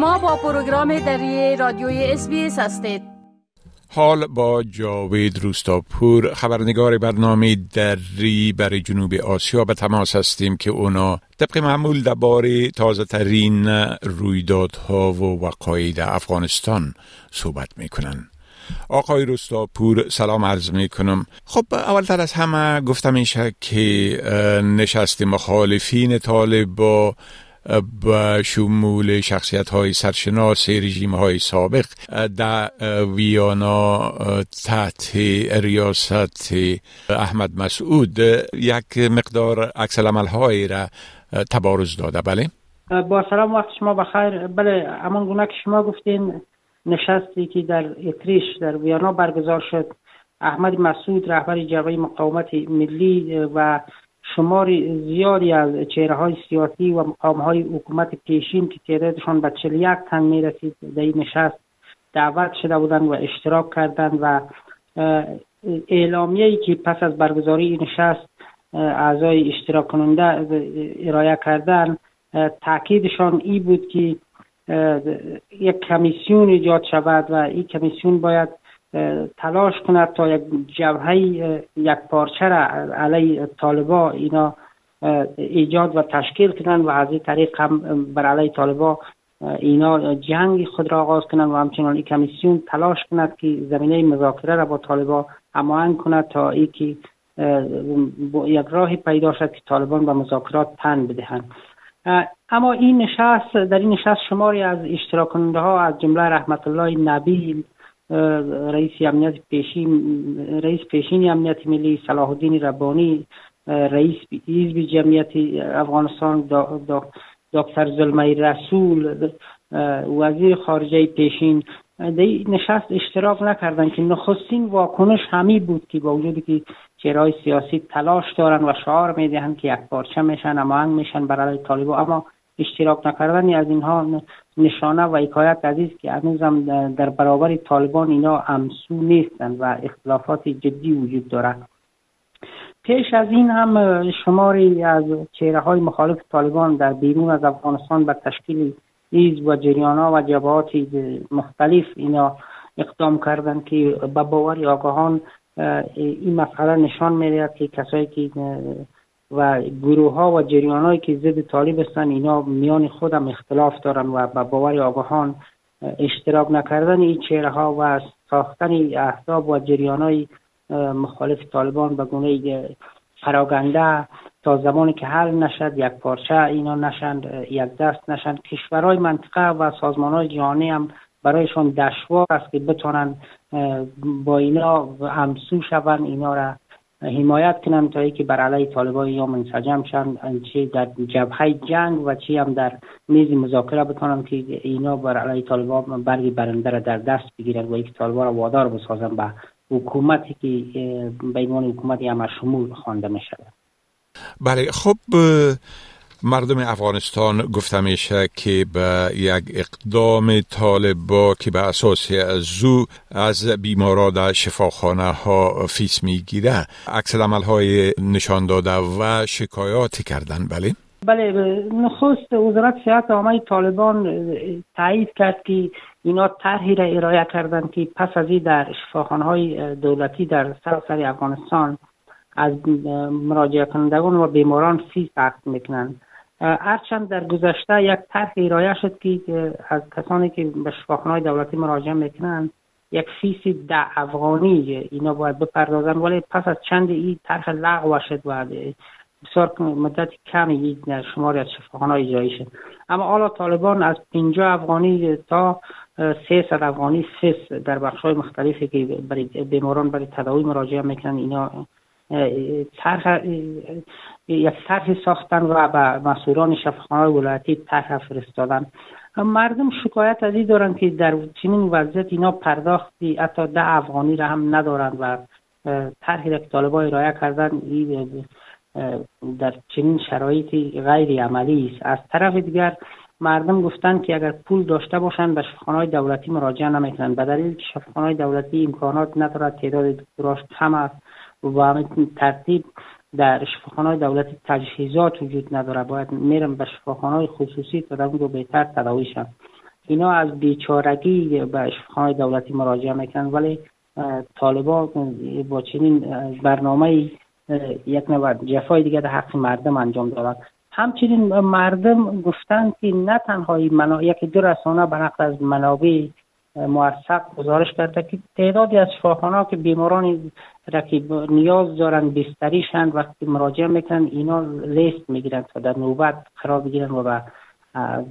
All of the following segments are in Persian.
شما با پروگرام دری رادیوی اس هستید. حال با جاوید روستاپور خبرنگار برنامه دری برای جنوب آسیا. به تماس هستیم که اونا طبق معمول درباره تازه ترین رویدادها و وقایع افغانستان صحبت می‌کنن. آقای روستاپور سلام عرض می کنم خب اولتر از همه گفتم میشه که نشست مخالفین طالب با با شمول شخصیت های سرشناس رژیم های سابق در ویانا تحت ریاست احمد مسعود یک مقدار عکس های را تبارز داده. بله. با سلام وقت شما بخیر. بله امان گونه که شما گفتین نشستی که در اتریش در ویانا برگزار شد. احمد مسعود رهبر جبهه مقاومت ملی و شمار زیادی از چهره های سیاسی و مقام های حکومت پیشین که تعدادشان به 41 تن می رسید در این نشست دعوت شده بودند و اشتراک کردند و اعلامیه که پس از برگزاری این نشست اعضای اشتراک کننده ارائه کردن تاکیدشان ای بود که یک کمیسیون ایجاد شود و این کمیسیون باید تلاش کند تا یک جبهه یک پارچه را علیه طالبا اینا ایجاد و تشکیل کنند و از این طریق هم بر علیه طالبا اینا جنگ خود را آغاز کنند و همچنان این کمیسیون تلاش کند که زمینه مذاکره را با طالبا هماهنگ کند تا ای که یک راهی پیدا شد که طالبان به مذاکرات تن بدهند. اما این نشست در این نشست شماری از اشتراک کننده ها از جمله رحمت الله نبیل رئیس امنیت پیشین رئیس پیشین امنیت ملی صلاح الدین ربانی رئیس حزب جمعیت افغانستان دکتر زلمه رسول وزیر خارجه پیشین. در نشست اشتراک نکردن که نخستین واکنش همی بود که با وجودی که چهرهای سیاسی تلاش دارن و شعار می‌دهند که یک پارچه میشن اما میشن برای طالبا اما اشتراک نکردن از اینها نشانه و حکایت عزیز که هنوزم در برابر طالبان اینا امسو نیستند و اختلافات جدی وجود دارد پیش از این هم شماری از چهره های مخالف طالبان در بیرون از افغانستان بر تشکیل ایز و جریانا و جبهات مختلف اینا اقدام کردند که به باور آگاهان این مسئله نشان می‌دهد که کسایی که و گروه ها و جریان هایی که ضد طالب هستن اینا میان خودم اختلاف دارن و به باور آگاهان اشتراک نکردن این چهره ها و ساختن احزاب و جریان های مخالف طالبان به گونه فراگنده تا زمانی که حل نشد یک پارچه اینا نشند یک دست نشند. کشورهای منطقه و سازمان های جهانی هم برایشان دشوار است که بتونن با اینا همسو شوند اینا را حمایت کنن تا که بر علیه طالبان یا منسجم شن چه در جبهه جنگ و چی هم در میز مذاکره بکنن که اینا بر علیه طالبان برگی برنده را در دست بگیرن و یک طالبان وادار بسازن به حکومتی که به عنوان حکومتی همه شمول خوانده می شود بله خب مردم افغانستان گفته میشه که به یک اقدام طالبا که به اساس زو از بیمارا در شفاخانه ها فیس می‌گیره. عکس های نشان داده و شکایاتی کردن. بله؟ بله نخست وزارت صحت عامه طالبان تایید کرد که اینا طرحی را ارائه کردند که پس از این در شفاخانه های دولتی در سراسر افغانستان از مراجعه کنندگان و بیماران فیس اخذ می‌کنند. هرچند در گذشته یک طرح ارائه شد که از کسانی که به شفاخانه دولتی مراجعه می‌کنند یک فیس ده افغانی اینا باید بپردازن ولی پس از چند این طرح لغو شد و بسیار مدت کمی در شماری از شفاخانه اجرایی شد. اما حالا طالبان از 50 افغانی تا 300 افغانی فیس در بخش های مختلفی که بیماران برای تداوی مراجعه می‌کنن اینا طرح یک طرح ساختن و به مسئولان شفاخانه ولایتی طرح فرستادن مردم شکایت از این دارن که در چنین وضعیت اینا پرداختی حتی ده افغانی را هم ندارند و طرحی را که ارائه کردن در چنین شرایطی غیر عملی است از طرف دیگر مردم گفتن که اگر پول داشته باشند به شفاخانه دولتی مراجعه نمی‌کنند به دلیل که شفاخانه دولتی امکانات ندارد تعداد دکتراش کم است و همین ترتیب در شفاخانه دولتی تجهیزات وجود نداره. باید میرم به شفاخانه خصوصی تا در رو بهتر تداوی شن اینا از بیچارگی به شفاخانه دولتی مراجعه می‌کنن ولی طالبا با چنین برنامه یک نوع جفای دیگه در حق مردم انجام دارد همچنین مردم گفتن که نه تنها منا... یکی دو رسانه به نقل از منابع موثق گزارش کرده که تعدادی از شفاخانه که بیماران را که نیاز دارن بستریشن وقتی مراجعه می‌کنن اینا لیست می‌گیرن تا در نوبت قرار بگیرن و به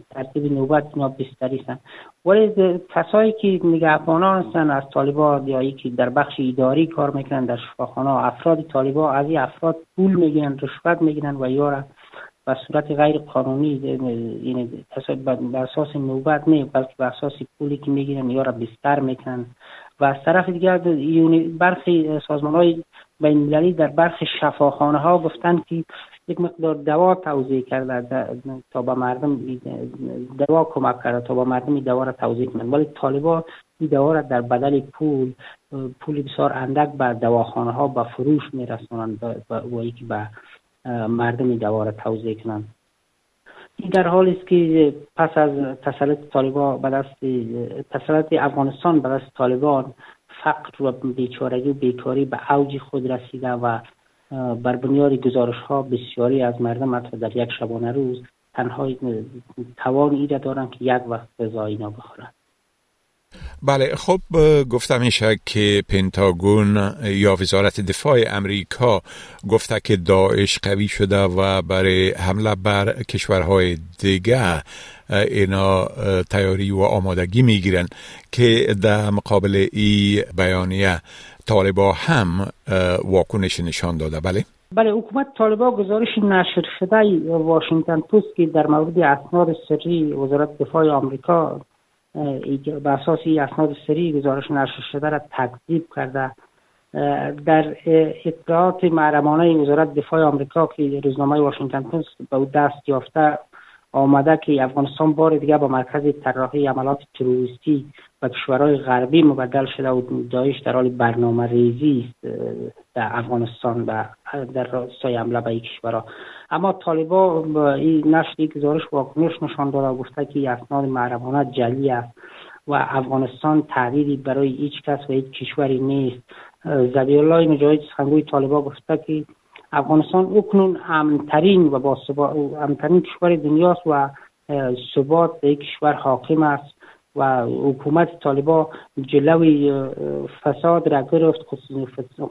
ترتیب نوبت اینا بستری سن ولی کسایی که نگهبانان هستن از طالبان یا که در بخش اداری کار می‌کنن در شفاخانه افراد طالبان از این افراد پول می‌گیرن رشوت می‌گیرن و یا به صورت غیر قانونی یعنی به اساس نوبت نه بلکه به اساس پولی که می‌گیرن یا را بستر می‌کنن. و از طرف دیگر برخی سازمان های بین در برخی شفاخانه ها گفتن که یک مقدار دوا توضیح کرده تا به مردم دوا کمک کرده تا به مردم این دوا را توضیح کنند. ولی طالبا این دوا را در بدل پول پول بسیار اندک به دواخانه ها به فروش میرسونند و یکی به مردم دوا را توضیح کنند. این در حالی است که پس از تسلط طالبان به دست تسلط افغانستان به دست طالبان فقر و بیچارگی و بیکاری به اوج خود رسیده و بر بنیاد گزارش ها بسیاری از مردم حتی در یک شبانه روز تنها توان ایره دارن که یک وقت غذا اینا بخورن بله خب گفتم میشه که پنتاگون یا وزارت دفاع امریکا گفته که داعش قوی شده و برای حمله بر کشورهای دیگه اینا تیاری و آمادگی می‌گیرن که در مقابل ای بیانیه طالبا هم واکنش نشان داده. بله؟ بله حکومت طالبا گزارش نشر شده واشنگتن پست که در مورد اسناد سری وزارت دفاع آمریکا به اساس اسناد سری گزارش نشر شده را تکذیب کرده. در اطلاعات معرمانه وزارت دفاع آمریکا که روزنامه واشنگتن پست به او دست یافته آمده که افغانستان بار دیگه با مرکز طراحی عملات تروریستی و کشورهای غربی مبدل شده و داعش در حال برنامه ریزی در افغانستان و در راستای حمله به کشورها اما طالبا این نشر گزارش واکنش نشان داده و گفته که اسناد محرمانه جلی است و افغانستان تهدیدی برای هیچ کس و هیچ کشوری نیست. زبی الله مجاهد سخنگوی طالبا گفته که افغانستان اکنون امنترین و با امنترین کشور دنیاست و ثبات به کشور حاکم است و حکومت طالبا جلوی فساد را گرفت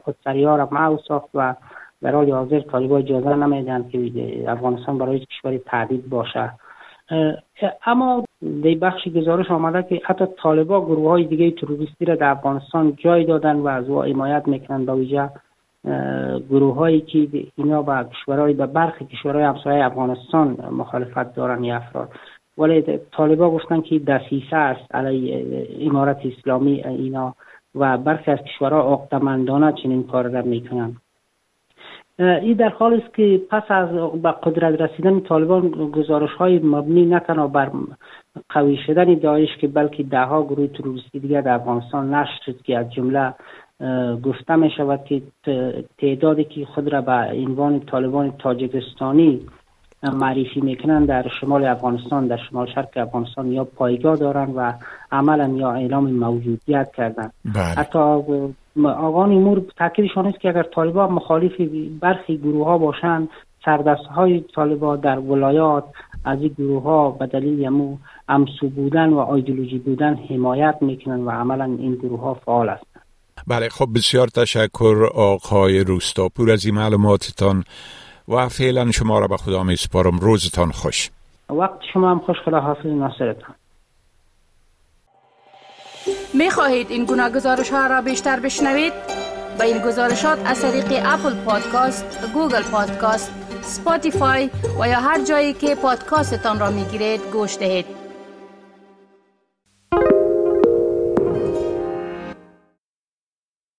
خودسری ها را معو ساخت و حال حاضر طالبا اجازه نمیدن که افغانستان برای کشور تعدید باشه. اما در بخش گزارش آمده که حتی طالبا گروه های دیگه تروریستی را در افغانستان جای دادن و از او حمایت می‌کنن با ویژه گروه هایی که اینا با کشورهای به برخی کشورهای همسایه افغانستان مخالفت دارن یا افراد. ولی طالبا گفتن که دسیسه است علی امارت اسلامی اینا و برخی از کشورها عقدمندانه چنین کار را می‌کنن این در حال است که پس از به قدرت رسیدن طالبان گزارش های مبنی نه بر قوی شدن داعش که بلکه ده ها گروه تروریستی دیگر در افغانستان نشد شد که از جمله گفته می شود که تعدادی که خود را به عنوان طالبان تاجکستانی معرفی می‌کنن در شمال افغانستان در شمال شرق افغانستان یا پایگاه دارن و عملا یا اعلام موجودیت کردن بله. حتی آقان امور تاکیدشان است که اگر طالبان مخالف برخی گروه ها باشند سردست های طالبان در ولایات از این گروه ها به دلیل یمو امسو بودن و ایدولوژی بودن حمایت می‌کنن و عملا این گروه ها فعال هستند بله خب بسیار تشکر آقای روستاپور از این معلوماتتان و فعلا شما را به خدا می سپارم روزتان خوش وقت شما هم خوش خدا حافظ ناصرتان می خواهید این گونه گزارش ها را بیشتر بشنوید؟ با این گزارشات از طریق Apple Podcast، Google Podcast، Spotify و یا هر جایی که پادکاستتان را می گیرید گوش دهید.